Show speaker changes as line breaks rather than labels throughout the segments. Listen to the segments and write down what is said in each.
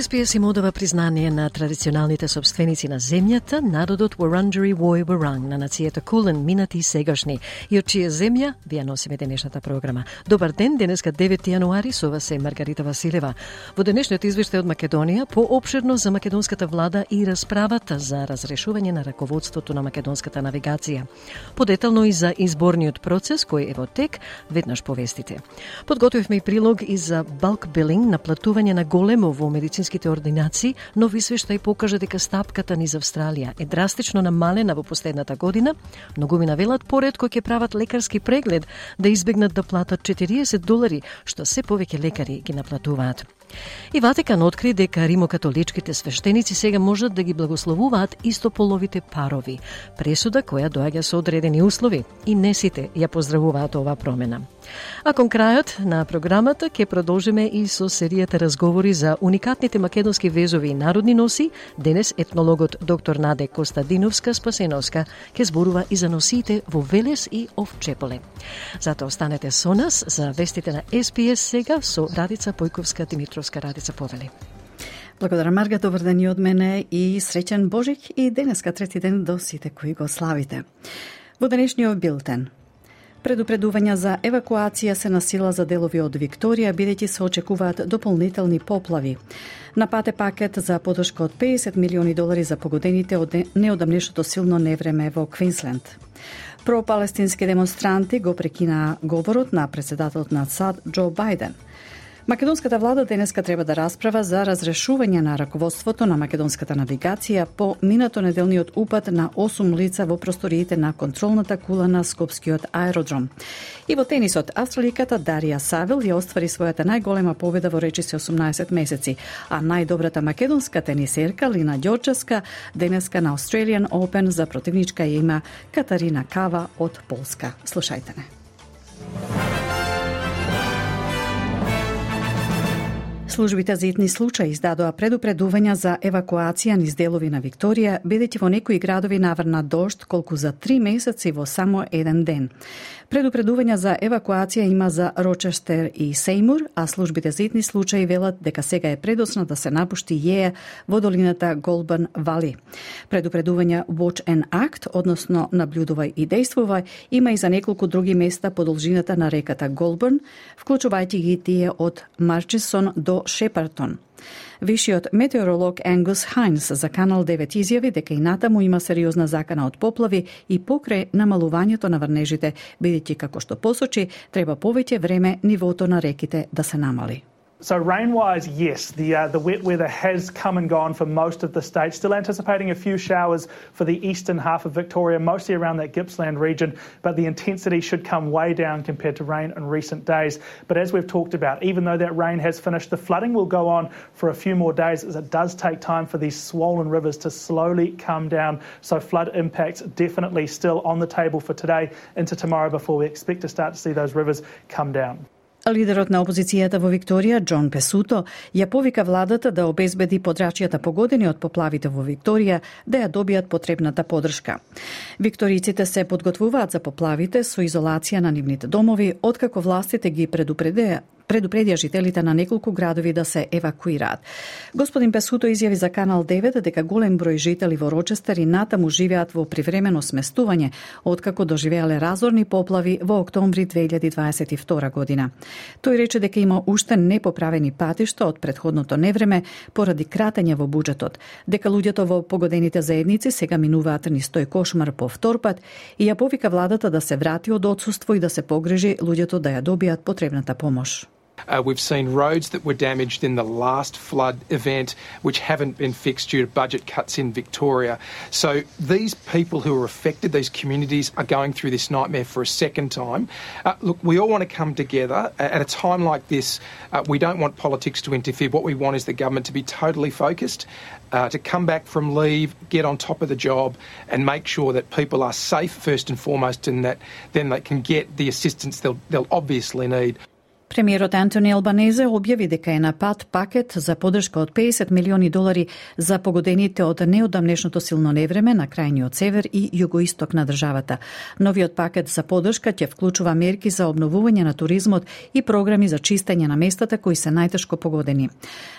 СПС им одава признание на традиционалните собственици на земјата, народот Wurundjeri Вој Wurrung на нацијата Кулен, минати и сегашни, и од чија земја вие носиме денешната програма. Добар ден, денеска 9 јануари, со вас е Маргарита Василева. Во денешниот извештај од Македонија, пообширно за македонската влада и расправата за разрешување на раководството на македонската навигација. Подетално и за изборниот процес кој е во тек, веднаш повестите. Подготвивме и прилог и за балк билинг на платување на големо во медицин медицинските ординации, нов извештај покажа дека стапката низ Австралија е драстично намалена во последната година. Многумина велат поредко ќе прават лекарски преглед да избегнат да платат 40 долари, што се повеќе лекари ги наплатуваат. И Ватикан откри дека римокатоличките свештеници сега можат да ги благословуваат истополовите парови. Пресуда која доаѓа со одредени услови и не сите ја поздравуваат оваа промена. А кон крајот на програмата ќе продолжиме и со серијата разговори за уникатните македонски везови и народни носи. Денес етнологот доктор Наде Костадиновска Спасеновска ќе зборува и за носиите во Велес и Овчеполе. Затоа останете со нас за вестите на СПС сега со Радица Појковска Димитровска Радица Повели.
Благодарам Марга, добар ден и од мене и среќен Божик и денеска трети ден до сите кои го славите. Во денешниот билтен Предупредувања за евакуација се насила за делови од Викторија, бидејќи се очекуваат дополнителни поплави. На пат е пакет за подршка од 50 милиони долари за погодените од неодамнешното силно невреме во Квинсленд. Пропалестински демонстранти го прекина говорот на председателот на САД Џо Бајден – Македонската влада денеска треба да расправа за разрешување на раководството на македонската навигација по минато неделниот упад на 8 лица во просториите на контролната кула на Скопскиот аеродром. И во тенисот, австраликата Дарија Савил ја оствари својата најголема победа во речиси 18 месеци, а најдобрата македонска тенисерка Лина Ѓорчевска денеска на Australian Open за противничка има Катарина Кава од Полска. Слушајте не. Службите за итни случаи издадоа предупредувања за евакуација низ делови на Викторија, бидејќи во некои градови наврна дожд колку за три месеци во само еден ден. Предупредувања за евакуација има за Рочестер и Сеймур, а службите за итни случаи велат дека сега е предосна да се напушти јеја во долината Голбан Вали. Предупредувања Watch and Act, односно наблюдувај и действувај, има и за неколку други места по должината на реката Голбан, вклучувајќи ги тие од Марчисон до Шепартон. Вишиот метеоролог Енгус Хайнс за Канал 9 изјави дека и натаму има сериозна закана од поплави и покрај намалувањето на врнежите, бидејќи како што посочи, треба повеќе време нивото на реките да се намали.
So rain-wise, yes, the uh, the wet weather has come and gone for most of the state. Still anticipating a few showers for the eastern half of Victoria, mostly around that Gippsland region, but the intensity should come way down compared to rain in recent days. But as we've talked about, even though that rain has finished, the flooding will go on for a few more days as it does take time for these swollen rivers to slowly come down. So flood impacts definitely still on the table for today into tomorrow before we expect to start to see those rivers come down.
Лидерот на опозицијата во Викторија, Џон Песуто, ја повика владата да обезбеди подрачјата погодени од поплавите во Викторија да ја добијат потребната подршка. Викториците се подготвуваат за поплавите со изолација на нивните домови, откако властите ги предупредија предупредија жителите на неколку градови да се евакуираат. Господин Песуто изјави за Канал 9 дека голем број жители во Рочестер и натаму живеат во привремено сместување, откако доживеале разорни поплави во октомври 2022 година. Тој рече дека има уште непоправени патишта од предходното невреме поради кратење во буџетот, дека луѓето во погодените заедници сега минуваат низ тој кошмар по втор пат и ја повика владата да се врати од одсуство и да се погрежи луѓето да ја добијат потребната помош.
Uh, we've seen roads that were damaged in the last flood event, which haven't been fixed due to budget cuts in Victoria. So these people who are affected, these communities, are going through this nightmare for a second time. Uh, look, we all want to come together at a time like this. Uh, we don't want politics to interfere. What we want is the government to be totally focused, uh, to come back from leave, get on top of the job, and make sure that people are safe first and foremost, and that then they can get the assistance they'll, they'll obviously need.
Премиерот Антони Албанезе објави дека е на пат пакет за подршка од 50 милиони долари за погодените од неодамнешното силно невреме на крајниот север и југоисток на државата. Новиот пакет за подршка ќе вклучува мерки за обновување на туризмот и програми за чистење на местата кои се најтешко погодени.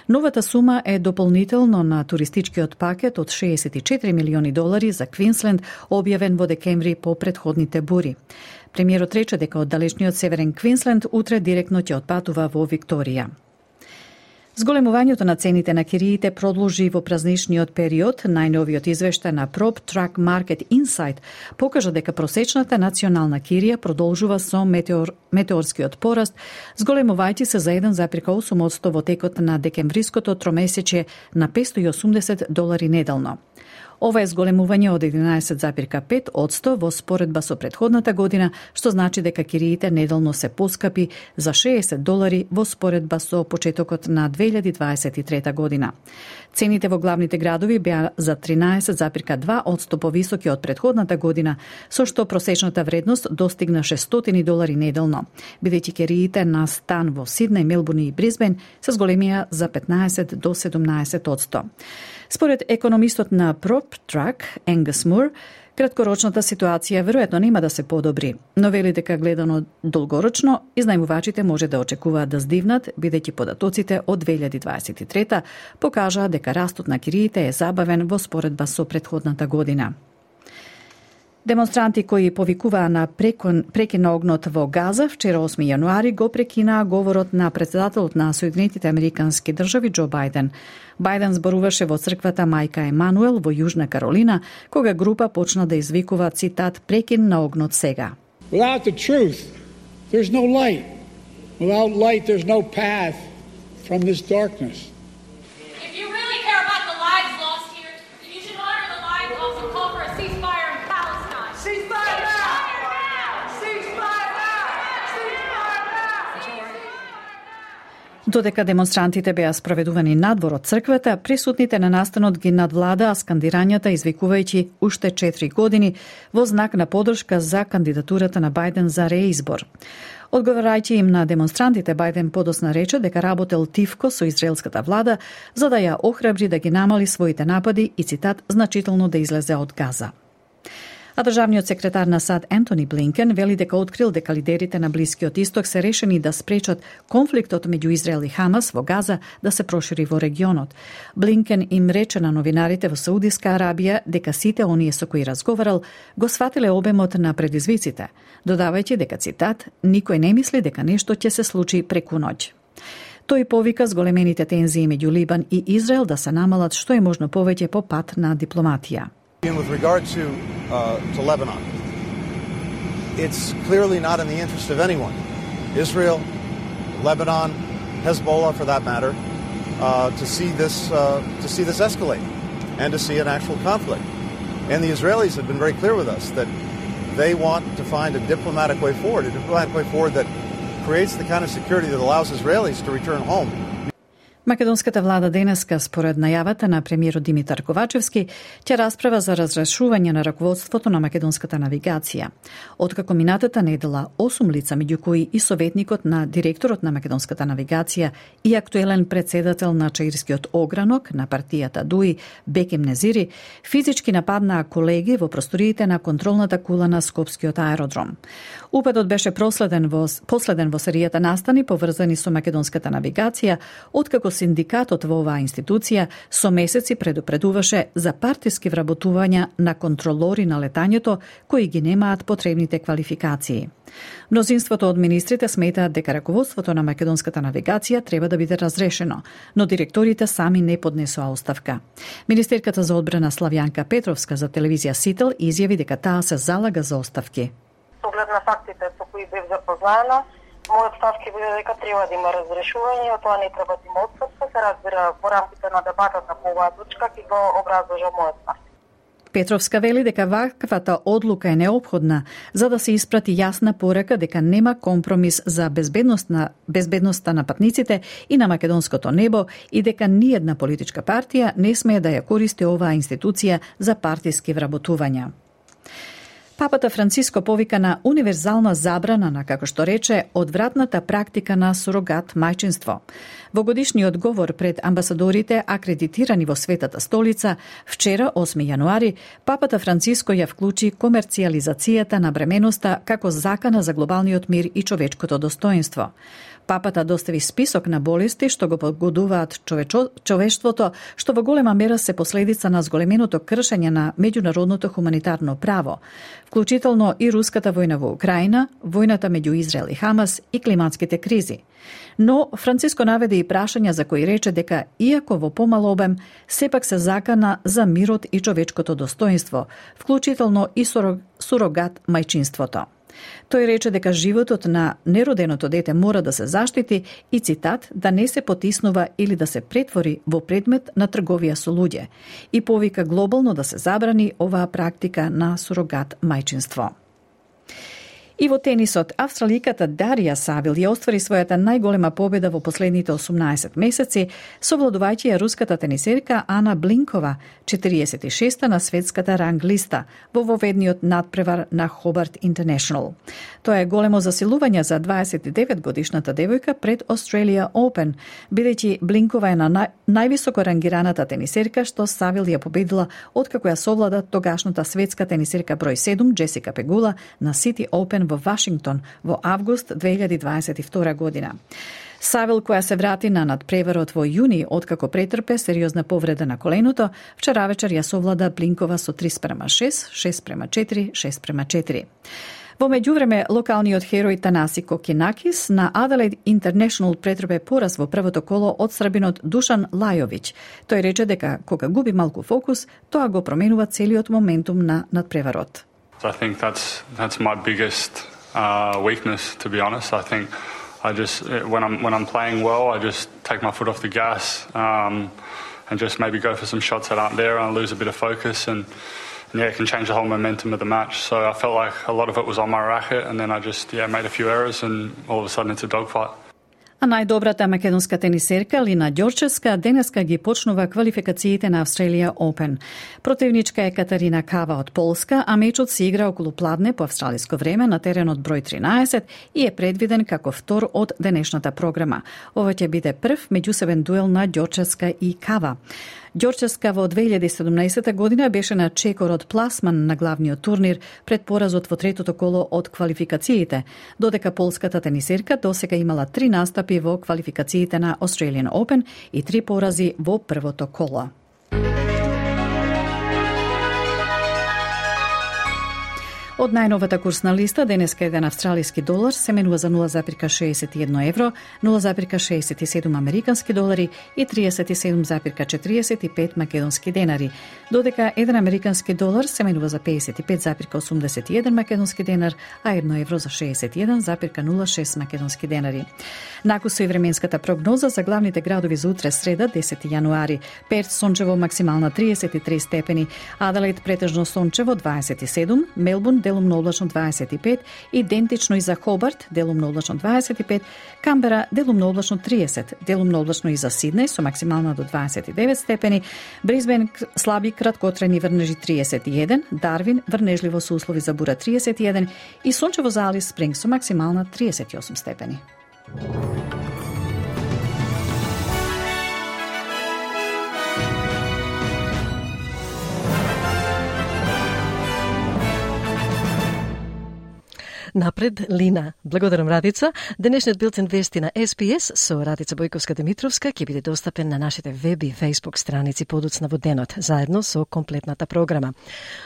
Новата сума е дополнително на туристичкиот пакет од 64 милиони долари за Квинсленд, објавен во декември по предходните бури. Премиерот рече дека од далечниот Северен Квинсленд утре директно ќе отпатува во Викторија. Зголемувањето на цените на кириите продолжи во празничниот период. Најновиот извештај на Prop Track Market Insight покажа дека просечната национална кирија продолжува со метеор, метеорскиот пораст, зголемувајќи се за 1,8% во текот на декемвриското тромесече на 580 долари неделно. Ова е зголемување од 11,5 одсто во споредба со предходната година, што значи дека кириите неделно се поскапи за 60 долари во споредба со почетокот на 2023 година. Цените во главните градови беа за 13,2 одсто повисоки од предходната година, со што просечната вредност достигна 600 долари неделно, бидејќи кериите на стан во Сиднеј, Мелбурн и Брисбен се зголемија за 15 до 17 одсто. Според економистот на PropTrack, Енгас Мур, краткорочната ситуација веројатно нема да се подобри, но вели дека гледано долгорочно, изнајмувачите може да очекуваат да здивнат, бидејќи податоците од 2023 покажаа дека растот на кириите е забавен во споредба со предходната година. Демонстранти кои повикуваа на прекон, прекин огнот во Газа вчера 8 јануари го прекинаа говорот на председателот на Соединетите Американски држави Џо Бајден. Бајден зборуваше во црквата Мајка Емануел во Јужна Каролина, кога група почна да извикува цитат прекин на огнот сега.
Without the truth, there's no light. Without light, there's no path from this darkness.
Додека демонстрантите беа спроведувани надвор од црквата, присутните на настанот ги надвладаа скандирањата извикувајќи уште 4 години во знак на подршка за кандидатурата на Бајден за реизбор. Одговорајќи им на демонстрантите, Бајден подосна рече дека работел тивко со израелската влада за да ја охрабри да ги намали своите напади и цитат значително да излезе од Газа. А државниот секретар на САД Ентони Блинкен вели дека открил дека лидерите на Блискиот Исток се решени да спречат конфликтот меѓу Израел и Хамас во Газа да се прошири во регионот. Блинкен им рече на новинарите во Саудиска Арабија дека сите оние со кои разговарал го свателе обемот на предизвиците, додавајќи дека цитат никој не мисли дека нешто ќе се случи преку ноќ. Тој повика зголемените тензии меѓу Либан и Израел да се намалат што е можно повеќе по пат на дипломатија.
With regard to, uh, to Lebanon, it's clearly not in the interest of anyone, Israel, Lebanon, Hezbollah for that matter, uh, to see this uh, to see this escalate and to see an actual conflict. And the Israelis have been very clear with us that they want to find a diplomatic way forward, a diplomatic way forward that creates the kind of security that allows Israelis to return home.
Македонската влада денеска, според најавата на премиерот Димитар Ковачевски, ќе расправа за разрешување на раководството на македонската навигација. Откако минатата недела, осум лица, меѓу кои и советникот на директорот на македонската навигација и актуелен председател на Чаирскиот огранок на партијата ДУИ, Беким Незири, физички нападнаа колеги во просториите на контролната кула на Скопскиот аеродром. Упадот беше проследен во, последен во серијата настани поврзани со македонската навигација, откако синдикатот во оваа институција со месеци предупредуваше за партиски вработувања на контролори на летањето кои ги немаат потребните квалификации. Мнозинството од министрите сметаат дека раководството на македонската навигација треба да биде разрешено, но директорите сами не поднесоа оставка. Министерката за одбрана Славјанка Петровска за телевизија Сител изјави дека таа се залага за оставки.
Поглед на фактите со кои бев запознаена, мојот став ќе биде дека треба да има разрешување, а тоа не треба да има отсутство, се разбира во рамките на дебатата по оваа точка ќе го образложа мојот став.
Петровска вели дека ваквата одлука е необходна за да се испрати јасна порака дека нема компромис за безбедност на, безбедноста на патниците и на македонското небо и дека ниедна политичка партија не смее да ја користи оваа институција за партиски вработувања. Папата Франциско повика на универзална забрана на, како што рече, одвратната практика на сурогат мајчинство. Во годишниот говор пред амбасадорите акредитирани во Светата столица, вчера, 8 јануари, Папата Франциско ја вклучи комерцијализацијата на бременоста како закана за глобалниот мир и човечкото достоинство. Папата достави список на болести што го подгодуваат човечо, човештвото, што во голема мера се последица на зголеменото кршење на меѓународното хуманитарно право, вклучително и руската војна во Украина, војната меѓу Израел и Хамас и климатските кризи. Но Франциско наведе и прашања за кои рече дека, иако во помал обем, сепак се закана за мирот и човечкото достоинство, вклучително и сурогат мајчинството. Тој рече дека животот на нероденото дете мора да се заштити и цитат да не се потиснува или да се претвори во предмет на трговија со луѓе и повика глобално да се забрани оваа практика на сурогат мајчинство. И во тенисот, австраликата Дарија Савил ја оствари својата најголема победа во последните 18 месеци, совладувајќи ја руската тенисерка Ана Блинкова, 46-та на светската ранг листа, во воведниот надпревар на Хобарт Интернешнл. Тоа е големо засилување за 29 годишната девојка пред Australia Open, бидејќи Блинкова е на нај, највисоко рангираната тенисерка што Савил ја победила откако ја совлада тогашната светска тенисерка број 7 Джесика Пегула на Сити Open во Вашингтон во август 2022 година. Савил која се врати на надпреварот во јуни откако претрпе сериозна повреда на коленото, вчера вечер ја совлада Блинкова со 3 спрема 6, 6 према 4, 6 према 4. Во меѓувреме, локалниот херој Танаси Кокинакис на Adelaide International претрпе пораз во првото коло од србинот Душан Лајовиќ. Тој рече дека кога губи малку фокус, тоа го променува целиот моментум на надпреварот.
I think that's that's my biggest uh, weakness, to be honest. I think I just when I'm when I'm playing well, I just take my foot off the gas um, and just maybe go for some shots that aren't there, and I lose a bit of focus and. and yeah, it can change the whole momentum of the match. So I felt like a lot of it was on my racket, and then I just yeah made a few errors, and all of a sudden it's a dogfight.
А најдобрата македонска тенисерка Лина Ѓорчевска денеска ги почнува квалификациите на Австралија Open. Противничка е Катарина Кава од Полска, а мечот се игра околу пладне по австралиско време на теренот број 13 и е предвиден како втор од денешната програма. Ова ќе биде прв меѓусебен дуел на Ѓорчевска и Кава. Ѓорчевска во 2017 година беше на чекорот пласман на главниот турнир пред поразот во третото коло од квалификациите, додека полската тенисерка досега имала три настапи во квалификациите на Australian Open и три порази во првото коло. Од најновата курсна листа, денеска еден австралиски долар се менува за 0,61 евро, 0,67 американски долари и 37,45 македонски денари, додека еден американски долар се менува за 55,81 македонски денар, а 1 евро за 61,06 македонски денари. Накусо и временската прогноза за главните градови за утре среда 10 јануари. Перт сончево максимална 33 степени, Аделаид претежно сончево 27, Мелбун делумно облачно 25, идентично и за Хобарт, делумно облачно 25, Камбера делумно облачно 30, делумно облачно и за Сиднеј со максимална до 29 степени, Брисбен слаби краткотрени врнежи 31, Дарвин врнежливо со услови за бура 31 и сончево за Алис Спринг со максимална 38 степени.
Напред, Лина. Благодарам, Радица. Денешниот билтен вести на СПС со Радица Бојковска-Димитровска ќе биде достапен на нашите веб и фейсбук страници подоцна во денот, заедно со комплетната програма.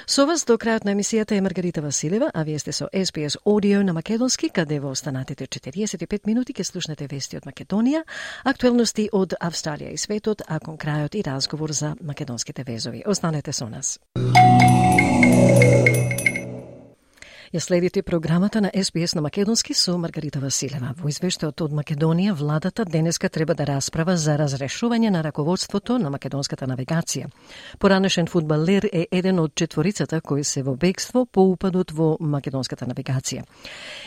Со вас до крајот на емисијата е Маргарита Василева, а вие сте со СПС Audio на Македонски, каде во останатите 45 минути ќе слушнете вести од Македонија, актуелности од Австралија и светот, а кон крајот и разговор за македонските везови. Останете со нас. Ја следите програмата на СПС на Македонски со Маргарита Василева. Во извештајот од Македонија, владата денеска треба да расправа за разрешување на раководството на македонската навигација. Поранешен фудбалер е еден од четворицата кои се во бегство по упадот во македонската навигација.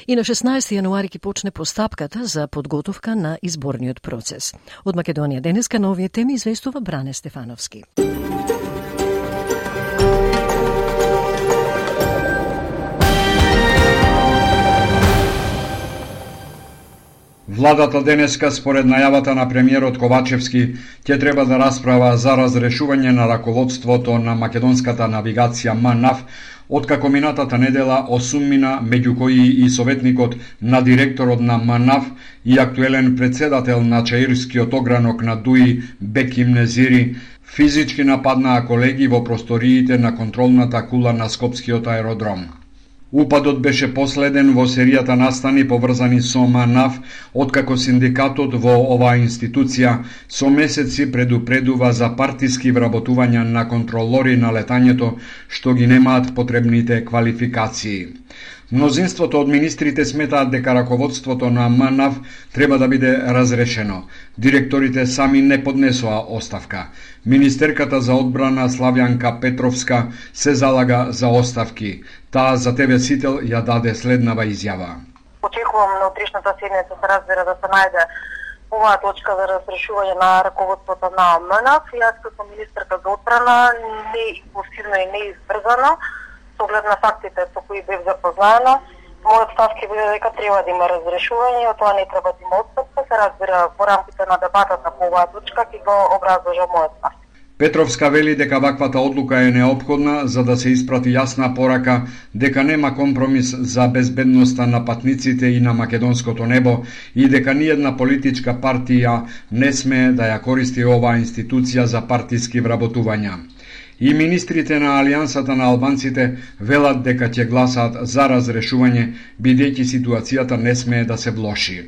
И на 16 јануари ќе почне постапката за подготовка на изборниот процес. Од Македонија денеска нови теми известува Бране Стефановски.
Владата денеска, според најавата на премиерот Ковачевски, ќе треба да расправа за разрешување на раководството на македонската навигација МАНАВ, откако минатата недела осуммина меѓу кои и советникот на директорот на МАНАВ и актуелен председател на Чаирскиот огранок на ДУИ Беким Незири физички нападнаа колеги во просториите на контролната кула на Скопскиот аеродром. Упадот беше последен во серијата настани поврзани со МАНАФ, откако синдикатот во оваа институција со месеци предупредува за партиски вработувања на контролори на летањето што ги немаат потребните квалификации. Мнозинството од министрите сметаат дека раководството на МНАВ треба да биде разрешено. Директорите сами не поднесоа оставка. Министерката за одбрана Славјанка Петровска се залага за оставки. Таа за ТВ Сител ја даде следнава изјава.
Очекувам на утрешната седница се разбира да се најде оваа точка за разрешување на раководството на МНАФ. Јас како министерка за одбрана не импулсивно и не избрзано со оглед на фактите со кои бев запознаена, мојот став ќе биде дека треба да има разрешување, од тоа не треба да има отстапка, се разбира во рамките на дебатата по оваа точка ќе го образложа мојот став.
Петровска вели дека ваквата одлука е необходна за да се испрати јасна порака дека нема компромис за безбедноста на патниците и на македонското небо и дека ниедна политичка партија не сме да ја користи оваа институција за партиски вработувања. И министрите на Алијансата на албанците велат дека ќе гласаат за разрешување, бидејќи ситуацијата не смее да се влоши.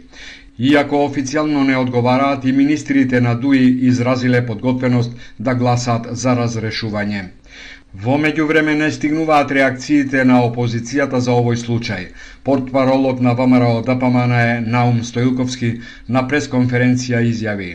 Иако официјално не одговараат, и министрите на ДУИ изразиле подготвеност да гласаат за разрешување. Во меѓувреме не стигнуваат реакциите на опозицијата за овој случај. Портпаролот на ВМРО ДПМН е Наум Стојуковски на пресконференција изјави.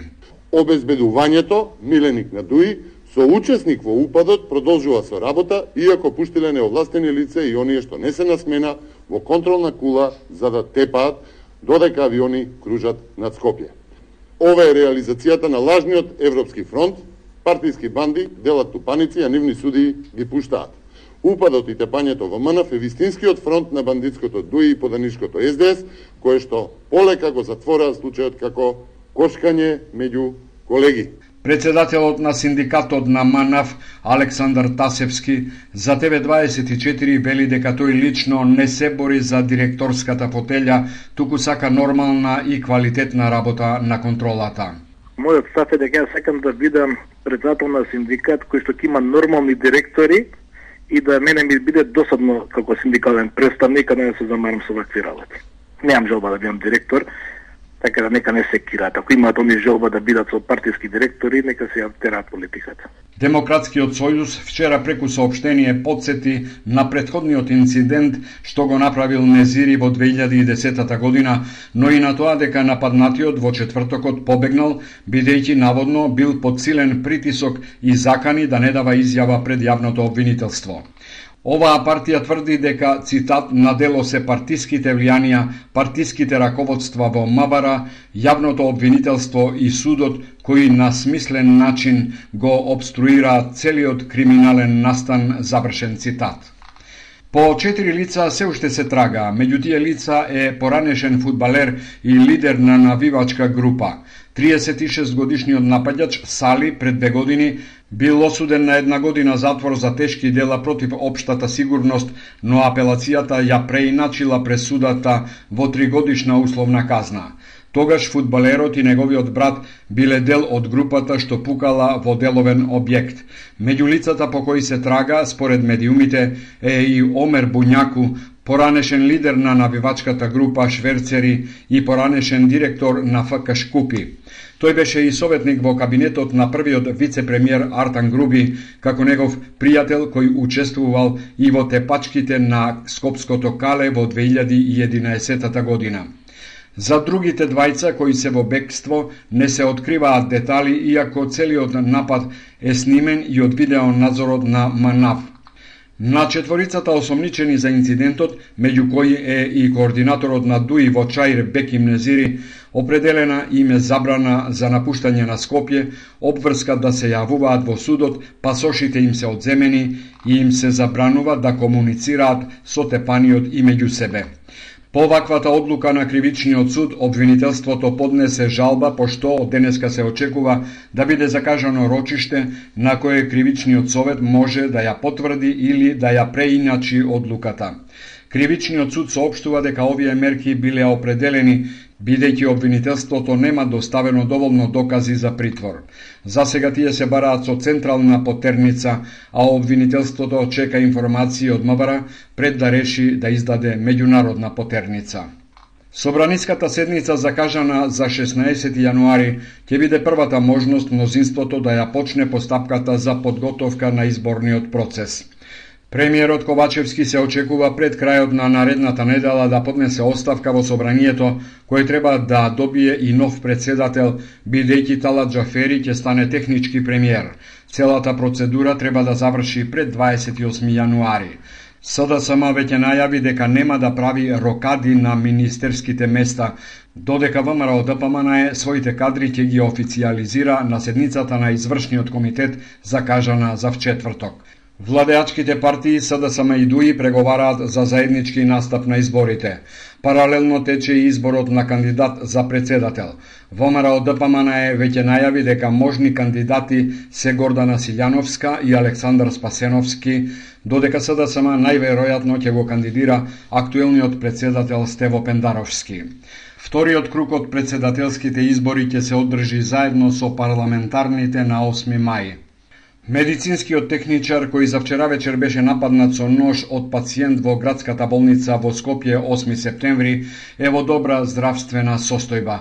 Обезбедувањето, миленик на ДУИ, Соучесник во упадот продолжува со работа, иако пуштиле неовластени лица и оние што не се на смена во контролна кула за да тепаат додека авиони кружат над Скопје. Ова е реализацијата на лажниот Европски фронт, партиски банди делат тупаници, а нивни суди ги пуштаат. Упадот и тепањето во МНФ е вистинскиот фронт на бандитското ДУИ и поданишкото СДС, кое што полека го затвораа случајот како кошкање меѓу колеги.
Председателот на синдикатот на МАНАВ, Александар Тасевски, за ТВ24 вели дека тој лично не се бори за директорската фотелја, туку сака нормална и квалитетна работа на контролата.
Мојот став е дека сакам да бидам председател на синдикат кој што има нормални директори и да мене ми биде досадно како синдикален представник, а не да се замарам со вакви работи. Немам желба да бидам директор, така да нека не се кираат. Ако имаат они желба да бидат со партиски директори, нека се ја тераат политиката.
Демократскиот сојуз вчера преку соопштение подсети на предходниот инцидент што го направил Незири во 2010 година, но и на тоа дека нападнатиот во четвртокот побегнал, бидејќи наводно бил под силен притисок и закани да не дава изјава пред јавното обвинителство. Оваа партија тврди дека, цитат, на дело се партиските влијанија, партиските раководства во Мабара, јавното обвинителство и судот кои на смислен начин го обструираат целиот криминален настан, завршен цитат. По четири лица се уште се трага, меѓу тие лица е поранешен фудбалер и лидер на навивачка група. 36 годишниот напаѓач Сали пред две години бил осуден на една година затвор за тешки дела против општата сигурност, но апелацијата ја преиначила пресудата во тригодишна условна казна. Тогаш фудбалерот и неговиот брат биле дел од групата што пукала во деловен објект. Меѓу лицата по кои се трага, според медиумите, е и Омер Буњаку, поранешен лидер на набивачката група Шверцери и поранешен директор на ФК Шкупи. Тој беше и советник во кабинетот на првиот вице-премиер Артан Груби, како негов пријател кој учествувал и во тепачките на Скопското кале во 2011 година. За другите двајца кои се во бегство не се откриваат детали, иако целиот напад е снимен и од видеонадзорот на МАНАВ. На четворицата осомничени за инцидентот, меѓу кои е и координаторот на ДУИ во Чаир Беким Незири, определена им е забрана за напуштање на Скопје, обврска да се јавуваат во судот, пасошите им се одземени и им се забранува да комуницираат со тепаниот и меѓу себе. По ваквата одлука на кривичниот суд, обвинителството поднесе жалба пошто од денеска се очекува да биде закажано рочиште на кое кривичниот совет може да ја потврди или да ја преиначи одлуката. Кривичниот суд соопштува дека овие мерки биле определени бидејќи обвинителството нема доставено доволно докази за притвор. За сега тие се бараат со централна потерница, а обвинителството чека информации од МВР пред да реши да издаде меѓународна потерница. Собраниската седница закажана за 16 јануари ќе биде првата можност мнозинството да ја почне постапката за подготовка на изборниот процес. Премиерот Ковачевски се очекува пред крајот на наредната недела да поднесе оставка во собранието, кој треба да добие и нов председател, бидејќи Талат Джафери ќе стане технички премиер. Целата процедура треба да заврши пред 28 јануари. СДСМ веќе најави дека нема да прави рокади на министерските места, додека ВМРО ДПМН е своите кадри ќе ги официализира на седницата на извршниот комитет закажана за вчетврток. Владеачките партии СДСМ и ДУИ преговараат за заеднички настап на изборите. Паралелно тече и изборот на кандидат за председател. ВМРО ДПМН е веќе најави дека можни кандидати се Гордана Силјановска и Александар Спасеновски, додека СДСМ најверојатно ќе го кандидира актуелниот председател Стево Пендаровски. Вториот круг од председателските избори ќе се одржи заедно со парламентарните на 8 мај. Медицинскиот техничар кој за вчера вечер беше нападнат со нож од пациент во градската болница во Скопје 8 септември е во добра здравствена состојба.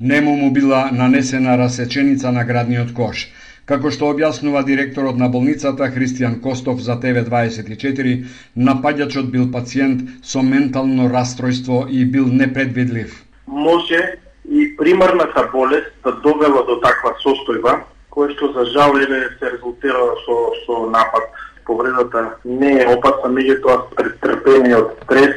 Нему му била нанесена расеченица на градниот кош. Како што објаснува директорот на болницата Христијан Костов за ТВ24, напаѓачот бил пациент со ментално расстройство и бил непредвидлив.
Може и примарната болест да довела до таква состојба, кој што за жал еве се резултира со со напад. Повредата не е опасна, меѓутоа претрпениот стрес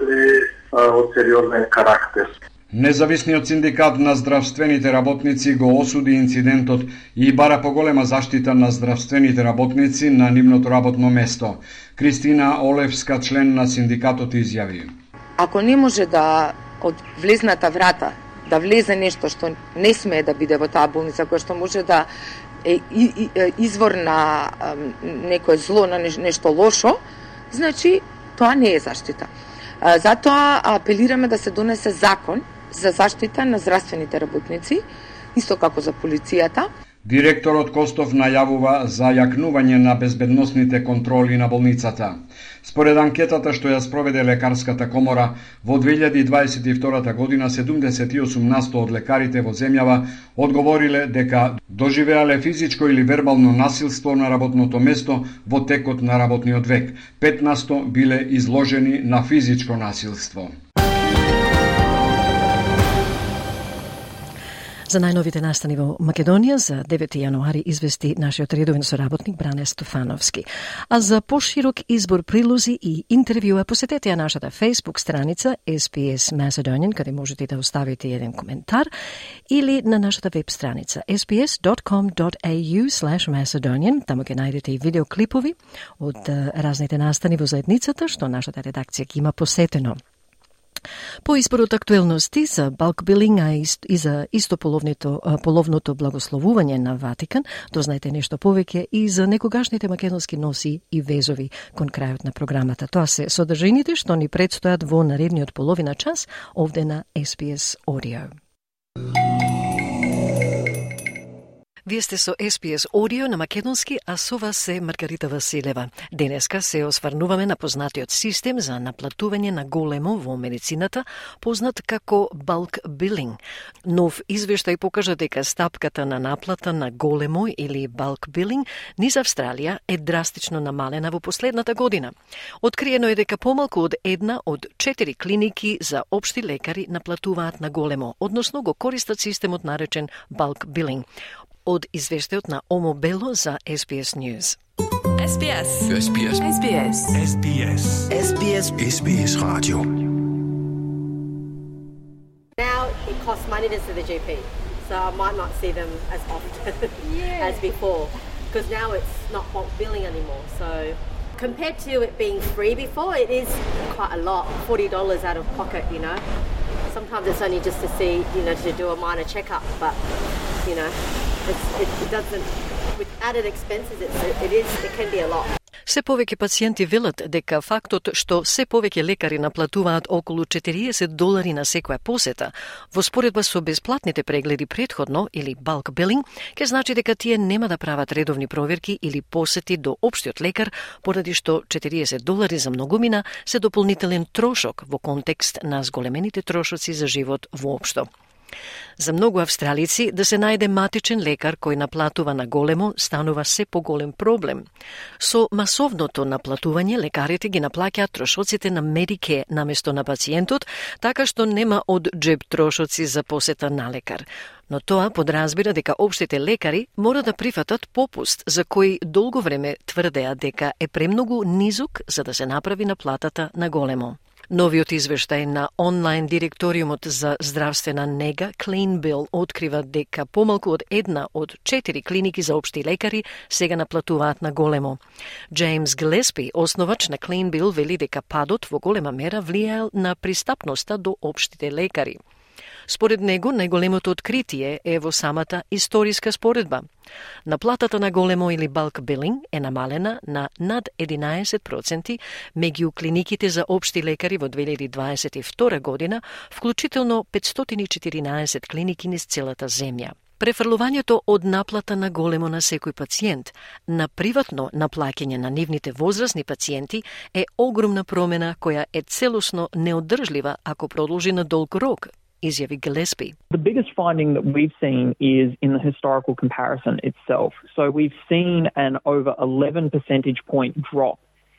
е од сериозен карактер.
Независниот синдикат на здравствените работници го осуди инцидентот и бара поголема заштита на здравствените работници на нивното работно место. Кристина Олевска, член на синдикатот, изјави.
Ако не може да од влезната врата да влезе нешто што не смее да биде во таа болница, која што може да е извор на некое зло, на нешто лошо, значи тоа не е заштита. Затоа апелираме да се донесе закон за заштита на здравствените работници, исто како за полицијата,
Директорот Костов најавува за јакнување на безбедносните контроли на болницата. Според анкетата што ја спроведе лекарската комора, во 2022 година 78% од лекарите во земјава одговориле дека доживеале физичко или вербално насилство на работното место во текот на работниот век. 15% биле изложени на физичко насилство.
За најновите настани во Македонија за 9 јануари извести нашиот редовен соработник Бране Стофановски. А за поширок избор прилози и интервјуа посетете ја нашата Facebook страница SPS Macedonian, каде можете да оставите еден коментар, или на нашата веб страница sps.com.au/macedonian. Таму ќе најдете и видеоклипови од разните настани во заедницата, што нашата редакција ги има посетено. По изборот актуелности за балкбилинг и за истополовното половното благословување на Ватикан, дознајте нешто повеќе и за некогашните македонски носи и везови кон крајот на програмата. Тоа се содржините што ни предстојат во наредниот половина час овде на SPS Audio. Вие сте со SPS Audio на Македонски, а со вас се Маргарита Василева. Денеска се осварнуваме на познатиот систем за наплатување на големо во медицината, познат како bulk billing. Нов извештај покажа дека стапката на наплата на големо или bulk billing низ Австралија е драстично намалена во последната година. Откриено е дека помалку од една од четири клиники за општи лекари наплатуваат на големо, односно го користат системот наречен bulk billing од извештајот на Омо Бело за SBS News.
SBS. SBS. SBS. SBS. SBS. SBS Radio.
Now it costs money to see the GP, so I might not see them as often yeah. as before because now it's not bulk billing anymore. So compared to it being free before, it is quite a lot, forty dollars out of pocket. You know, sometimes it's only just to see, you know, to do a minor checkup, but you know, it, it doesn't with added expenses. It's, it is it can be a lot.
Се повеќе пациенти велат дека фактот што се повеќе лекари наплатуваат околу 40 долари на секоја посета, во споредба со бесплатните прегледи предходно или bulk billing, ќе значи дека тие нема да прават редовни проверки или посети до општиот лекар, поради што 40 долари за многумина се дополнителен трошок во контекст на зголемените трошоци за живот воопшто. За многу австралици да се најде матичен лекар кој наплатува на големо станува се поголем проблем. Со масовното наплатување лекарите ги наплаќаат трошоците на Медике наместо на пациентот, така што нема од джеб трошоци за посета на лекар. Но тоа подразбира дека обштите лекари мора да прифатат попуст за кој долго време тврдеа дека е премногу низок за да се направи наплатата на големо. Новиот извештај на онлайн директориумот за здравствена нега Clean Bill открива дека помалку од една од четири клиники за општи лекари сега наплатуваат на големо. Джеймс Глеспи, основач на Clean Bill, вели дека падот во голема мера влијаел на пристапноста до општите лекари. Според него, најголемото откритие е во самата историска споредба. Наплатата на големо или балк билинг е намалена на над 11% меѓу клиниките за општи лекари во 2022 година, вклучително 514 клиники низ целата земја. Префрлувањето од наплата на големо на секој пациент на приватно наплаќање на нивните возрастни пациенти е огромна промена која е целосно неодржлива ако продолжи на долг рок, Izzy Gillespie.
The biggest finding that we've seen is in the historical comparison itself. So we've seen an over 11 percentage point drop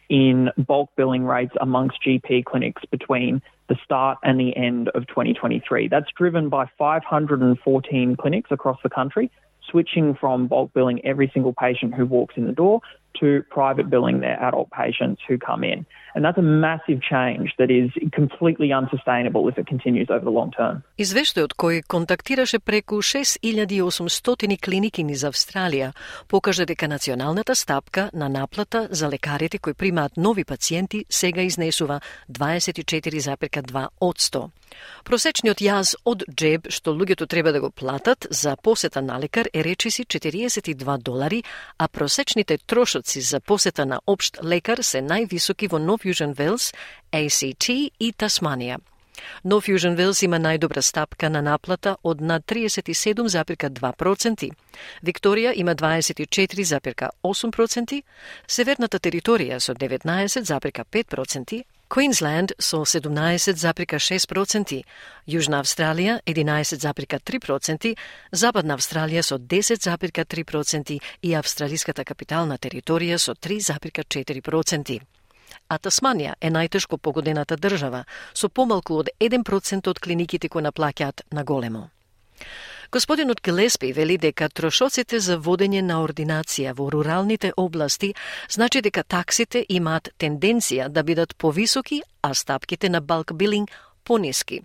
in bulk billing rates amongst GP clinics between the start and the end of 2023. That's driven by 514 clinics across the country switching from bulk billing every single patient who walks in the door to private billing their adult patients who come in. And that's a massive change that is completely unsustainable if it continues over the long term.
Извештајот кој контактираше преку 6800 клиники низ Австралија покажа дека националната стапка на наплата за лекарите кои примаат нови пациенти сега изнесува 24,2 од 100. Просечниот јаз од джеб што луѓето треба да го платат за посета на лекар е речиси 42 долари, а просечните трошоци за посета на општ лекар се највисоки во Нов Јужен Велс, ACT и Тасманија. Но Fusion Вилс има најдобра стапка на наплата од над 37,2%. Викторија има 24,8%, Северната територија со 19,5%, Queensland со 17,6%, Јужна Австралија 11,3%, Западна Австралија со 10,3% и Австралиската капитална територија со 3,4% а Тасманија е најтешко погодената држава, со помалку од 1% од клиниките кои наплаќаат на големо. Господинот Келеспи вели дека трошоците за водење на ординација во руралните области значи дека таксите имаат тенденција да бидат повисоки, а стапките на балк билинг пониски.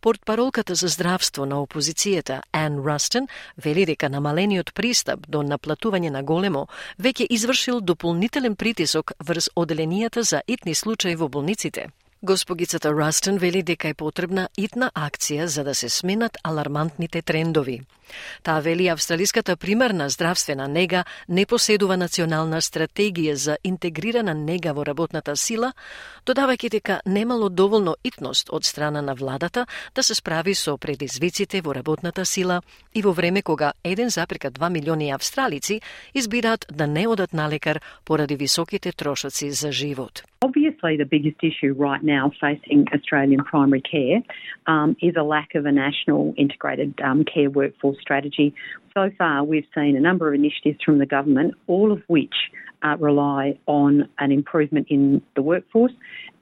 Портпаролката за здравство на опозицијата Ан Растен вели дека намалениот пристап до наплатување на големо веќе извршил дополнителен притисок врз оделенијата за итни случаи во болниците. Госпогицата Растен вели дека е потребна итна акција за да се сменат алармантните трендови. Таа вели австралиската примарна здравствена нега не поседува национална стратегија за интегрирана нега во работната сила, додавајќи дека немало доволно итност од страна на владата да се справи со предизвиците во работната сила и во време кога 1,2 милиони австралици избираат да не одат на лекар поради високите трошоци за живот.
Obviously, the biggest issue right now facing Australian primary care um, is a lack of a national integrated um, care workforce strategy. So far, we've seen a number of initiatives from the government, all of which uh, rely on an improvement in the workforce.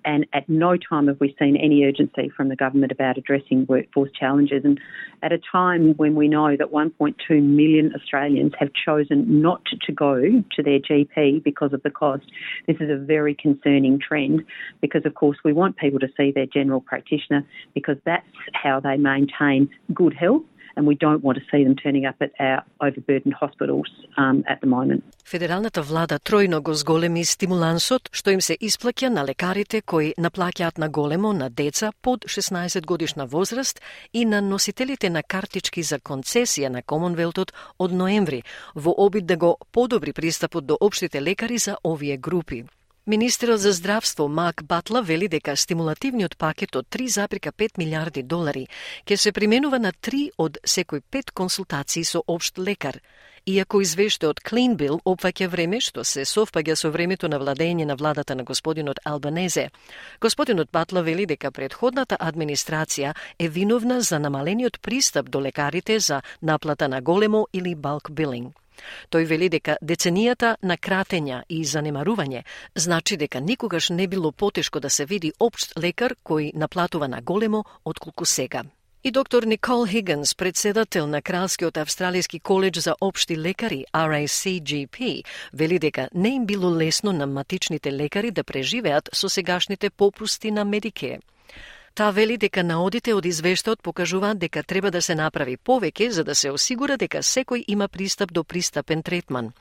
And at no time have we seen any urgency from the government about addressing workforce challenges. And at a time when we know that 1.2 million Australians have chosen not to go to their GP because of the cost, this is a very concerning trend because, of course, we want people to see their general practitioner because that's how they maintain good health and we don't want to see them turning up at our overburdened hospitals um, at the moment.
Федералната влада тројно го зголеми стимулансот што им се исплаќа на лекарите кои наплаќаат на големо на деца под 16 годишна возраст и на носителите на картички за концесија на Комонвелтот од ноември во обид да го подобри пристапот до општите лекари за овие групи. Министерот за здравство Мак Батла вели дека стимулативниот пакет од 3,5 милиарди долари ќе се применува на три од секој пет консултации со обшт лекар, иако извештајот Clean Bill опфаќа време што се совпаѓа со времето на владење на владата на господинот Албанезе. Господинот Батла вели дека предходната администрација е виновна за намалениот пристап до лекарите за наплата на големо или балк билинг. Тој вели дека деценијата на кратења и занемарување значи дека никогаш не било потешко да се види општ лекар кој наплатува на големо отколку сега. И доктор Никол Хигенс, председател на Кралскиот австралиски коледж за општи лекари, RACGP, вели дека не им било лесно на матичните лекари да преживеат со сегашните попусти на Медике. Таа вели дека наодите од извештаот покажуваат дека треба да се направи повеќе за да се осигура дека секој има пристап до пристапен третман.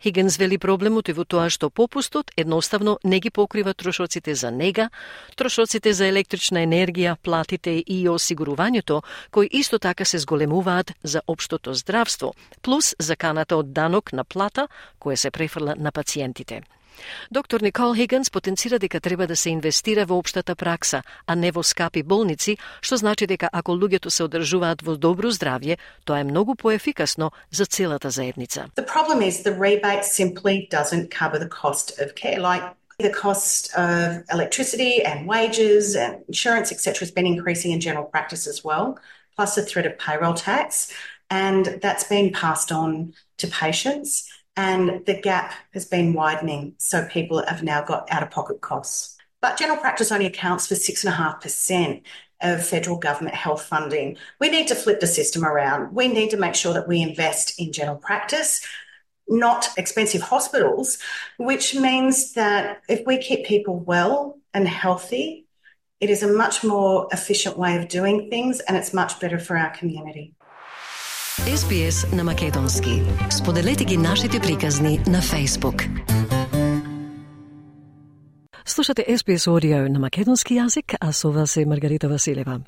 Хигенс вели проблемот е во тоа што попустот едноставно не ги покрива трошоците за нега, трошоците за електрична енергија, платите и осигурувањето, кои исто така се зголемуваат за општото здравство, плюс заканата од данок на плата која се префрла на пациентите. Доктор Никол Хигенс потенцира дека треба да се инвестира во општата пракса, а не во скапи болници, што значи дека ако луѓето се одржуваат во добро здравје, тоа е многу поефикасно за целата заедница.
The problem is the rebate simply doesn't cover the cost of care. Like the cost of electricity and wages and insurance, etc., has been increasing in general practice as well, plus the threat of payroll tax. And that's been passed on to patients. And the gap has been widening. So people have now got out of pocket costs. But general practice only accounts for 6.5% of federal government health funding. We need to flip the system around. We need to make sure that we invest in general practice, not expensive hospitals, which means that if we keep people well and healthy, it is a much more efficient way of doing things and it's much better for our community.
SBS на Македонски. Споделете ги нашите приказни на Facebook. Слушате SBS Audio на македонски јазик, а со вас е Маргарита Василева.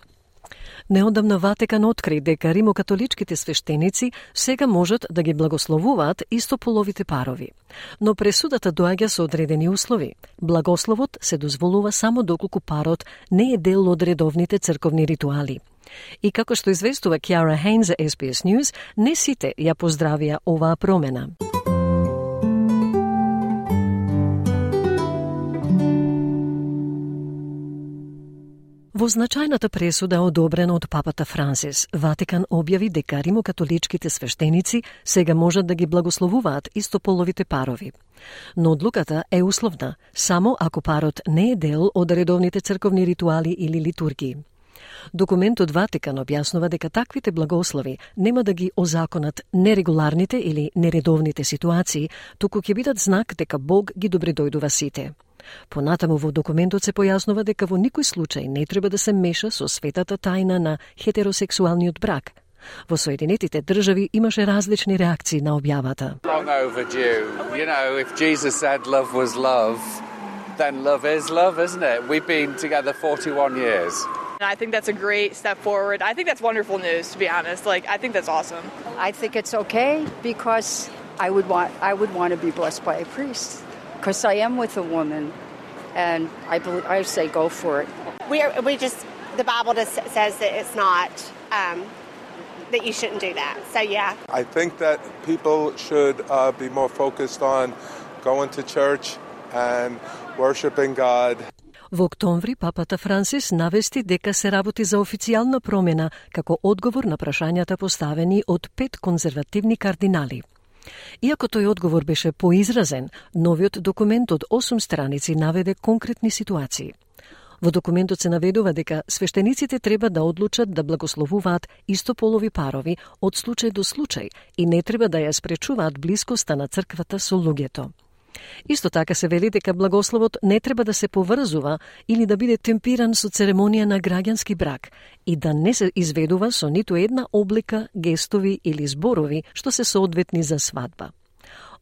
Неодамна Ватекан откри дека римокатоличките свештеници сега можат да ги благословуваат истополовите парови. Но пресудата доаѓа со одредени услови. Благословот се дозволува само доколку парот не е дел од редовните црковни ритуали – И како што известува Кјара Хейн за SBS News, не сите ја поздравија оваа промена. Во значајната пресуда одобрена од папата Франсис, Ватикан објави дека римокатоличките свештеници сега можат да ги благословуваат истополовите парови. Но одлуката е условна, само ако парот не е дел од редовните црковни ритуали или литургии. Документот Ватикан објаснува дека таквите благослови нема да ги озаконат нерегуларните или нередовните ситуации, туку ќе бидат знак дека Бог ги добредојдува сите. Понатаму во документот се појаснува дека во никој случај не треба да се меша со светата тајна на хетеросексуалниот брак. Во Соединетите држави имаше различни реакции на објавата.
Long overdue. You know, if Jesus said love was love, then love is love, isn't it? We've been together 41 years.
I think that's a great step forward. I think that's wonderful news, to be honest. Like, I think that's awesome.
I think it's okay because I would want I would want to be blessed by a priest because I am with a woman, and I believe I say go for it.
We are, we just the Bible just says that it's not um, that you shouldn't do that. So yeah.
I think that people should uh, be more focused on going to church and worshiping God.
Во октомври папата Франсис навести дека се работи за официјална промена како одговор на прашањата поставени од пет конзервативни кардинали. Иако тој одговор беше поизразен, новиот документ од 8 страници наведе конкретни ситуации. Во документот се наведува дека свештениците треба да одлучат да благословуваат истополови парови од случај до случај и не треба да ја спречуваат блискоста на црквата со луѓето. Исто така се вели дека благословот не треба да се поврзува или да биде темпиран со церемонија на граѓански брак и да не се изведува со ниту една облика, гестови или зборови што се соодветни за свадба.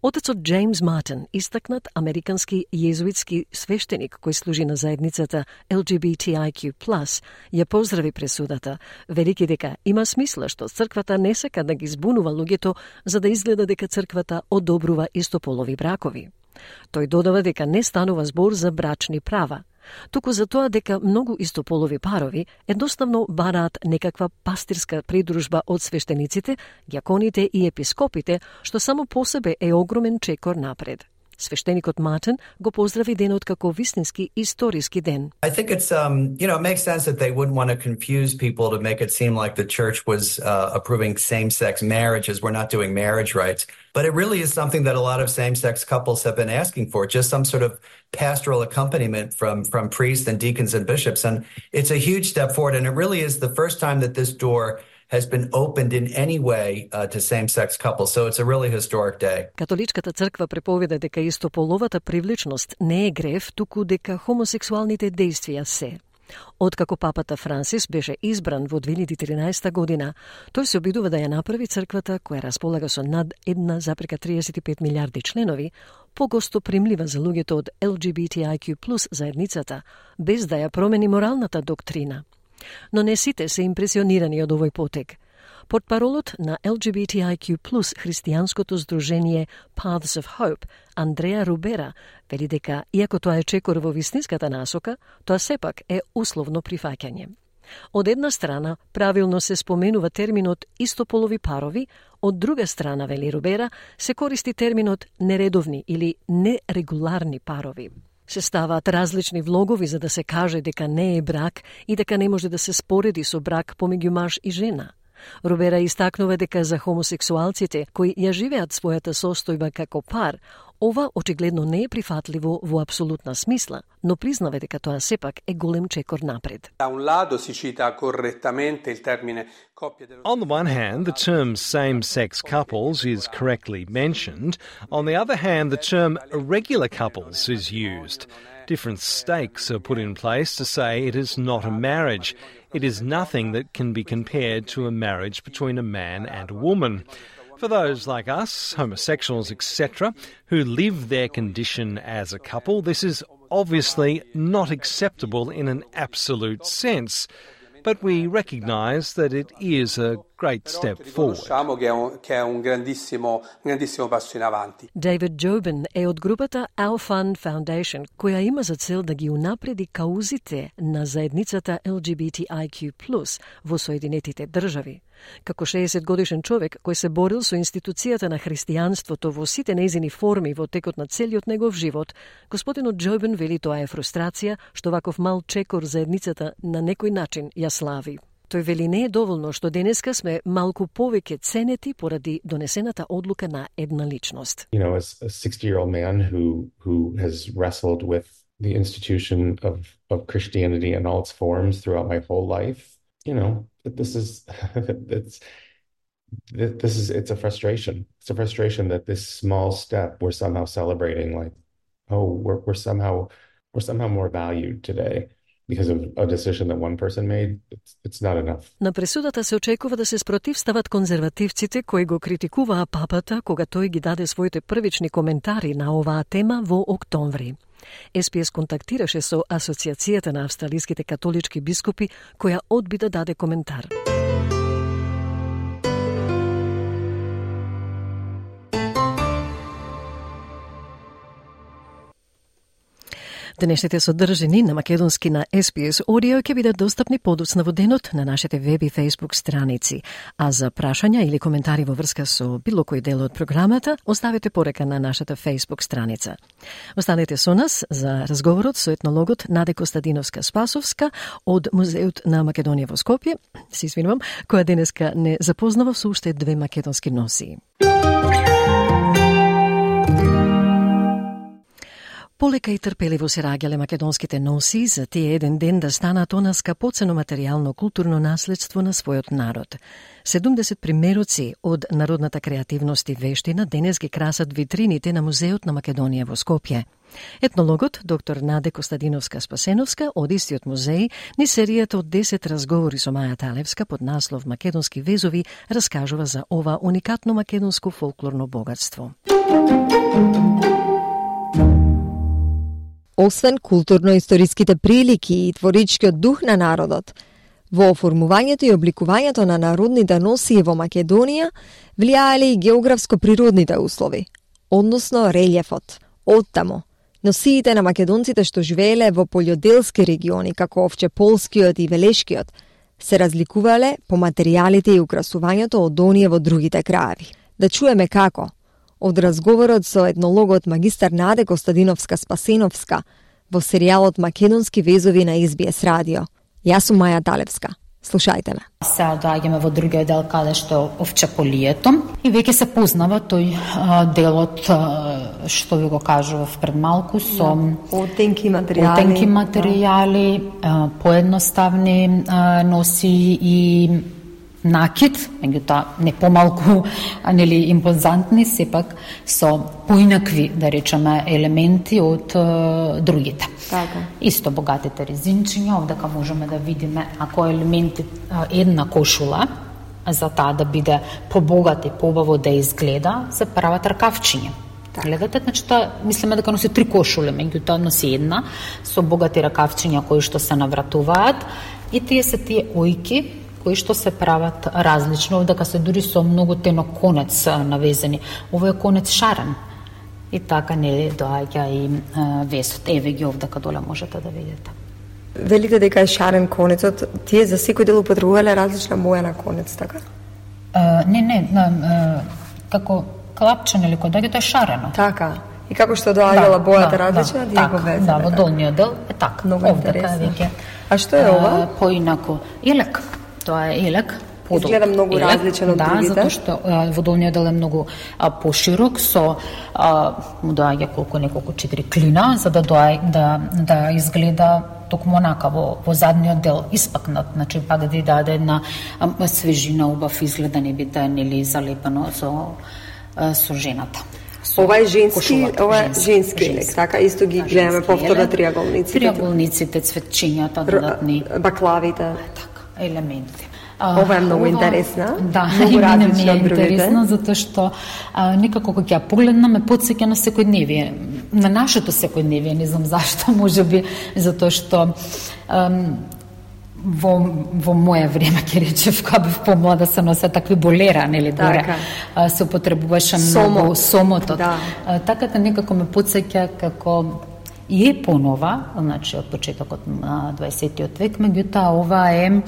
Отецот Джеймс Мартин, истакнат американски језуитски свештеник кој служи на заедницата LGBTIQ+, ја поздрави пресудата, велики дека има смисла што црквата не сака да ги збунува луѓето за да изгледа дека црквата одобрува истополови бракови. Тој додава дека не станува збор за брачни права, туку за тоа дека многу истополови парови едноставно бараат некаква пастирска придружба од свештениците, гјаконите и епископите, што само по себе е огромен чекор напред. Свештеникот Мартин го поздрави денот како вистински историски ден.
I think it's um you know it makes sense that they wouldn't want to confuse people to make it seem like the church was uh, approving same-sex marriages. We're not doing marriage rights, but it really is something that a lot of same-sex couples have been asking for, just some sort of pastoral accompaniment from from priests and deacons and bishops and it's a huge step forward and it really is the first time that this door has been opened in any way uh, to same-sex couples. So it's a really historic day.
Католичката црква преповеда дека истополовата привличност не е грев, туку дека хомосексуалните действија се. Откако папата Франсис беше избран во 2013 година, тој се обидува да ја направи црквата, која располага со над 1,35 милиарди членови, погосто примлива за луѓето од LGBTIQ+ заедницата, без да ја промени моралната доктрина – Но не сите се импресионирани од овој потек. Под паролот на LGBTIQ+, христијанското здружение Paths of Hope, Андреа Рубера, вели дека, иако тоа е чекор во вистинската насока, тоа сепак е условно прифаќање. Од една страна, правилно се споменува терминот истополови парови, од друга страна, вели Рубера, се користи терминот нередовни или нерегуларни парови се ставаат различни влогови за да се каже дека не е брак и дека не може да се спореди со брак помеѓу маж и жена. Робера истакнува дека за хомосексуалците кои ја живеат својата состојба како пар, ова очигледно не е прифатливо во апсолутна смисла, но признава дека тоа сепак е голем чекор напред.
On the one hand, the term same-sex couples is correctly mentioned. On the other hand, the term regular couples is used. Different stakes are put in place to say it is not a marriage. It is nothing that can be compared to a marriage between a man and a woman. For those like us, homosexuals, etc., who live their condition as a couple, this is obviously not acceptable in an absolute sense. But we recognise that it is a great step forward.
David Jobin е од групата Our Fund Foundation, која има за цел да ги унапреди каузите на заедницата LGBTIQ+, во Соединетите држави. Како 60 годишен човек кој се борил со институцијата на христијанството во сите незини форми во текот на целиот негов живот, господинот Джобен вели тоа е фрустрација што ваков мал чекор заедницата на некој начин ја слави. Тој вели не е доволно што денеска сме малку повеќе ценети поради донесената одлука на една личност.
You know, as a 60-year-old man who who has wrestled with the institution of of Christianity in all its forms throughout my whole life, you know, this is it's this is it's a frustration. It's a frustration that this small step we're somehow celebrating like, oh, we're we're somehow we're somehow more valued today Because of a decision that one person made. It's, it's not enough.
На пресудата се очекува да се спротивстават конзервативците кои го критикуваа папата кога тој ги даде своите првични коментари на оваа тема во октомври. СПС контактираше со Асоциацијата на австралиските католички бискупи, која одби да даде коментар. Денешните содржини на македонски на SPS Audio ќе бидат достапни подоцна во денот на нашите веб и Facebook страници. А за прашања или коментари во врска со било кој дел од програмата, оставете порека на нашата Facebook страница. Останете со нас за разговорот со етнологот Наде Костадиновска Спасовска од Музеот на Македонија во Скопје, се извинувам, која денеска не запознава со уште две македонски носи. Полека и трпеливо се раѓале македонските носи за тие еден ден да станат она скапоцено материјално културно наследство на својот народ. 70 примероци од народната креативност и вештина денес ги красат витрините на Музеот на Македонија во Скопје. Етнологот доктор Наде Костадиновска Спасеновска од истиот музеј ни серијата од 10 разговори со Маја Талевска под наслов Македонски везови раскажува за ова уникатно македонско фолклорно богатство
освен културно-историските прилики и творичкиот дух на народот, во оформувањето и обликувањето на народните носии во Македонија влијаеле и географско-природните услови, односно релјефот. Оттамо, носиите на македонците што живееле во полјоделски региони, како Овчеполскиот и Велешкиот, се разликувале по материјалите и украсувањето од оние во другите краеви. Да чуеме како, од разговорот со етнологот магистар Наде Костадиновска Спасеновска во серијалот Македонски везови на СБС радио. Јас сум Маја Талевска. Слушајте ме.
Се доаѓаме во другиот дел каде што овчаполието и веќе се познава тој а, делот а, што ви го кажував пред малку со
да, материјали.
Отенки материјали, а, поедноставни а, носи и накид, меѓутоа не помалку нели импозантни, сепак со поинакви, да речеме, елементи од е, другите.
Така.
Исто богатите резинчиња, овдека можеме да видиме ако елементи една кошула, за таа да биде побогат и побаво да изгледа, се прават ракавчиња. Така. Гледате, значи тоа мислиме дека носи три кошуле, меѓутоа носи една со богати ракавчиња кои што се навратуваат и тие се тие ојки кои што се прават различно, дека се дури со многу тено конец навезени. Ово е конец шарен. И така не доаѓа и весот. Еве ги овде доле можете да видите.
Велите дека е шарен конецот, тие за секој дел употребувале различна боја на конец, така?
Uh, не, не, uh, како клапчен или кој доаѓа тоа е шарено.
Така. И како што доаѓала да, бојата да, различна, да,
така, го везе. Да, во долниот дел е така.
Многу интересно. А што е ова?
Поинако. Елек. Тоа е елек,
подолг. Изгледа многу елек, различен од
да,
другите.
Да, затоа што а, водолниот дел е многу а, поширок со а, му доаѓа колку неколку четири клина за да доаѓа да да изгледа токму онака во, во задниот дел испакнат, значи па да даде една а, свежина, убав изгледа не биде нели залепено со а, со жената.
Ова е женски, ова е женски, женски елек, така исто ги да, гледаме повторно триаголниците.
Триаголниците, цветчињата, додатни
баклавите.
Така елементи.
Ова е многу интересна.
Да, многу различна ми е интересна затоа што а, некако кога ќе ја погледнам ме потсеќа на секојдневие, на нашето секојдневие, не знам зашто, можеби затоа што ам, во, во моје време, ќе речев, кога бев помлада, се носе такви болера, нели, доре, така. се употребуваше многу сомото. Да. А, така да некако ме потсеќа како и е понова, значи од почетокот на 20 век, меѓутоа ова е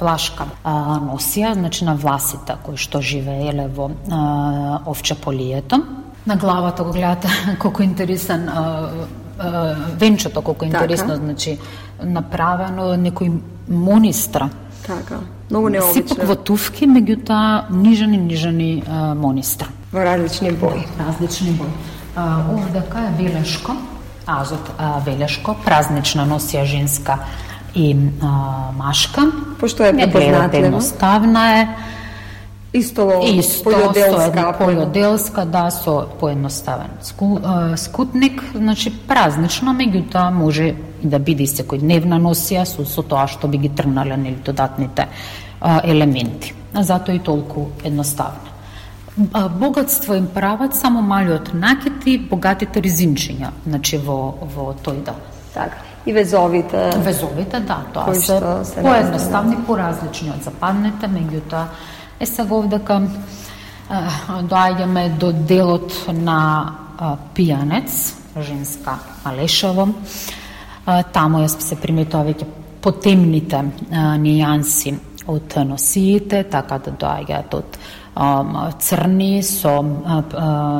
влашка носија, значи на власите кои што живееле во а, овчеполието. На главата го гледате колку интересен венчето колку интересно така. значи направено некој монистра.
Така. Многу необично.
Сипак во туфки, меѓутоа нижани нижани монистра.
Во различни бои.
Различни бои. А, овдека е белешко Азот а, Велешко, празнична носија женска и а, машка.
Пошто е препознатлива.
Едноставна е.
Исто,
Исто појоделска, со појоделска, да, со поедноставен ску, а, скутник, значи празнична, меѓутоа може и да биде секојдневна носија со, со тоа што би ги тргнале нели додатните а, елементи. А затоа и толку едноставна. Богатство им прават само малиот накет и богатите резинчиња, значи во во тој дел.
Така. И везовите.
Везовите, да, тоа се, се поедноставни, поразлични од западните, меѓутоа е сега овдека доаѓаме до делот на пијанец, женска Алешево. Таму ја се приметува веќе потемните нијанси од носиите, така да доаѓаат од црни со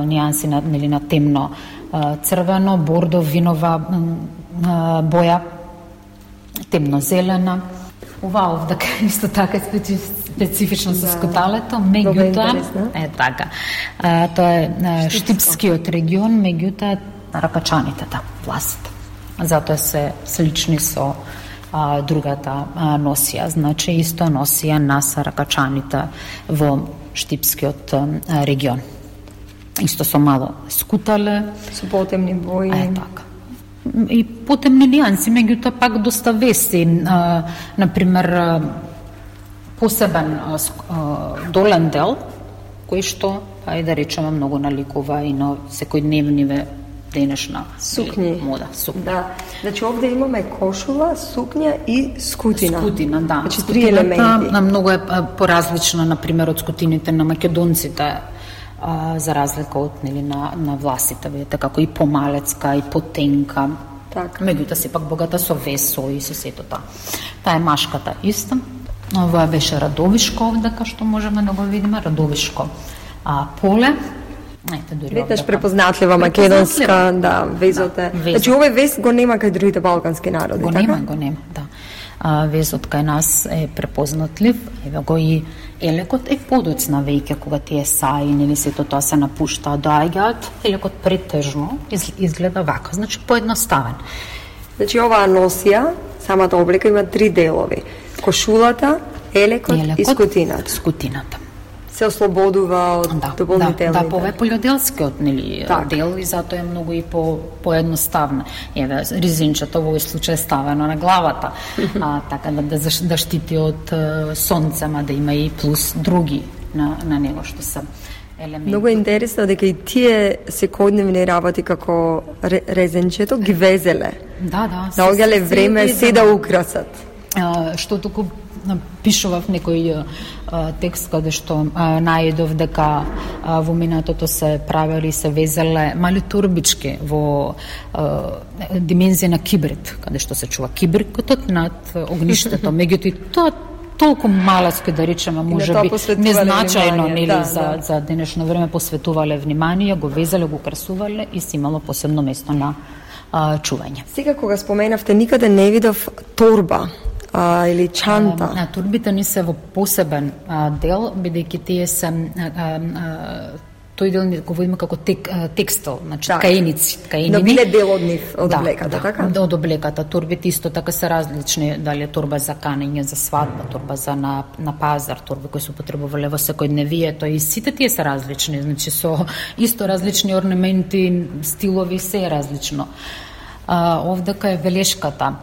нијанси на, нели, на темно црвено, бордо, винова боја, темно зелена. Ова овдака исто така специфично со да. скуталето, меѓутоа е така. А, тоа е штипскиот регион, меѓутоа рапачаните да, власите. Затоа се слични со а, другата а, носија, значи исто носија на саракачаните во Штипскиот регион. Исто со мало скутале.
Со потемни бои.
Е, така. И потемни нијанси, меѓутоа пак доста вести. А, например, посебен а, долен дел, кој што, ајде да речеме, многу наликува и на секојдневниве денешна
сукњи
мода, сукња.
Да. Значи овде имаме кошула, сукња и скутина.
Скутина, да.
Значи три елементи.
На многу е поразлична на пример од скутините на македонците а, за разлика од нели на на власите, видите како и помалецка и потенка.
Така.
Меѓутоа сепак богата со весо и со сето тоа. Таа е машката иста. Ова беше Радовишко овде, што можеме да го видиме, Радовишко а, поле,
Ете, дури Видиш препознатлива македонска, да, везоте. Да, Значи овој вез го нема кај другите балкански народи,
го
така?
нема, го нема, да. А, везот кај нас е препознатлив, еве го и елекот е подоцна веќе кога тие саи или сето тоа се напушта, доаѓаат, елекот претежно изгледа вака, значи поедноставен.
Значи оваа носија, самата облека има три делови. Кошулата, елекот, елекот и скутината.
Скутината
се ослободува од да, дополнителните.
Да, да, пове полјоделскиот нели так. дел и затоа е многу и по поедноставна. Еве резинчето во овој случај ставено на главата, а така да да, да штити од сонце, ма да има и плюс други на на него што се елементи.
Многу е интересно дека и тие секојдневни работи како резенчето ги везеле.
Да, да.
Наоѓале време се да украсат.
А, што туку пишував некој а, текст каде што а, најдов дека а, во минатото се правели се везеле мали турбички во а, димензија на кибрид, каде што се чува кибрикотот над огништето. Меѓутоа тоа толку малацко да речеме може би незначајно нели да, за да. за денешно време посветувале внимание, го везеле, го красувале и си имало посебно место на а, чување.
Сега кога споменавте никаде не видов торба а, или чанта?
А, турбите не се во посебен а, дел, бидејќи тие се а, а, тој дел го видиме како тек, текстил, значи
да.
ткаеници, ткаенини.
Но биле дел од нив, од
да,
облеката,
да,
така?
Да, од облеката. Турбите исто така се различни, дали е турба за канење, за свадба, турба за на, на пазар, турби кои се употребувале во секојдневието и сите тие се различни, значи со исто различни орнаменти, стилови, се е различно. А, овдека е велешката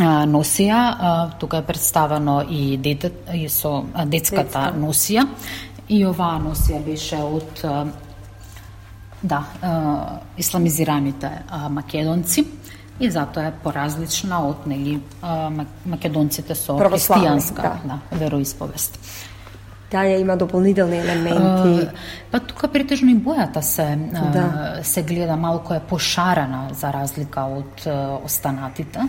носија, тука е представено и дете и со детската Детска. носија и оваа носија беше од да, исламизираните македонци и затоа е поразлична од нели македонците со христијанска да. да, вероисповест.
Таа има дополнителни елементи.
па тука претежно и бојата се да. се гледа малку е пошарена за разлика од останатите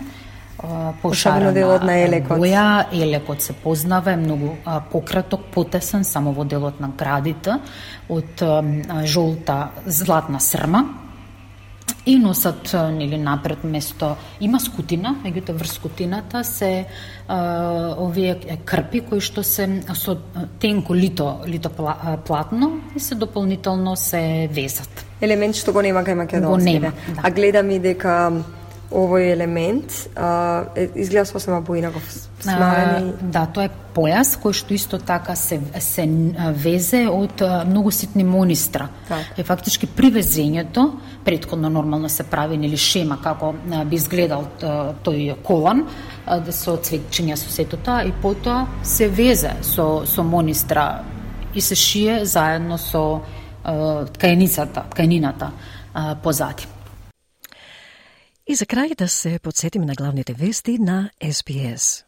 пошарена
делот на елекот.
Боја, елекот се познава, е многу пократок, потесен, само во делот на градите, од жолта златна срма, и носат нели напред место има скутина, меѓутоа врз скутината се а, овие крпи кои што се со тенко лито лито платно и се дополнително се везат.
Елемент што го нема кај македонците.
Го нема, да.
А гледам и дека овој елемент а, изгледа сосема поинаков смарени.
Да, тоа е појас кој што исто така се се везе од многу ситни монистра. Так. Е фактички при везењето претходно нормално се прави нели шема како би изгледал тој колан да се од цветчиња со сето тоа и потоа се везе со со монистра и се шие заедно со ткајницата, ткајнината позади.
И за крај да се подсетиме на главните вести на СПС.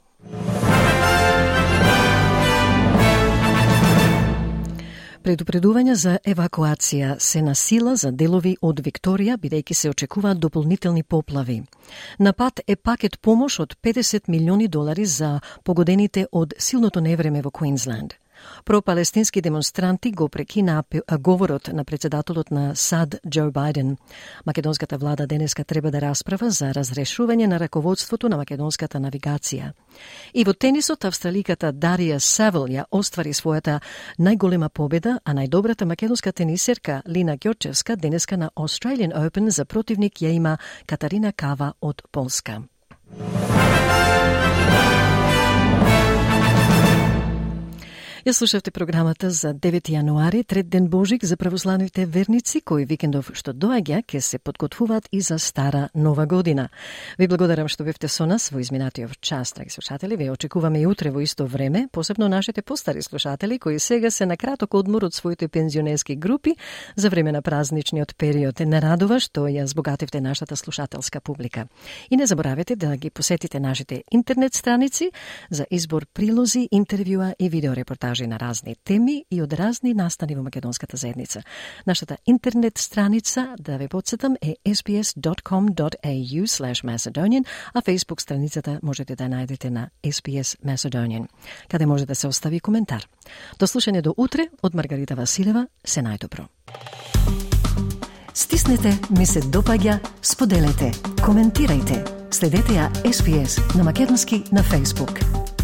Предупредување за евакуација се на сила за делови од Викторија, бидејќи се очекуваат дополнителни поплави. На пат е пакет помош од 50 милиони долари за погодените од силното невреме во Квинсленд. Пропалестински демонстранти го прекина говорот на председателот на САД Џо Бајден. Македонската влада денеска треба да расправа за разрешување на раководството на македонската навигација. И во тенисот австраликата Дарија Савел ја оствари својата најголема победа, а најдобрата македонска тенисерка Лина Ѓорчевска денеска на Australian Open за противник ја има Катарина Кава од Полска. Ја слушавте програмата за 9 јануари, трет ден Божик за православните верници, кои викендов што доаѓа ке се подготвуваат и за стара нова година. Ви благодарам што бевте со нас во изминатиот час, драги слушатели. Ве очекуваме и утре во исто време, посебно нашите постари слушатели кои сега се на краток одмор од своите пензионерски групи за време на празничниот период. Не радува што ја збогативте нашата слушателска публика. И не заборавете да ги посетите нашите интернет страници за избор прилози, интервјуа и видеорепортажи репортажи на разни теми и од разни настани во македонската заедница. Нашата интернет страница, да ве подсетам, е sbs.com.au slash Macedonian, а Facebook страницата можете да најдете на SBS Macedonian, каде може да се остави коментар. До слушање до утре од Маргарита Василева, се најдобро. Стиснете, ми се допаѓа, споделете, коментирајте. Следете ја SBS на Македонски на Facebook.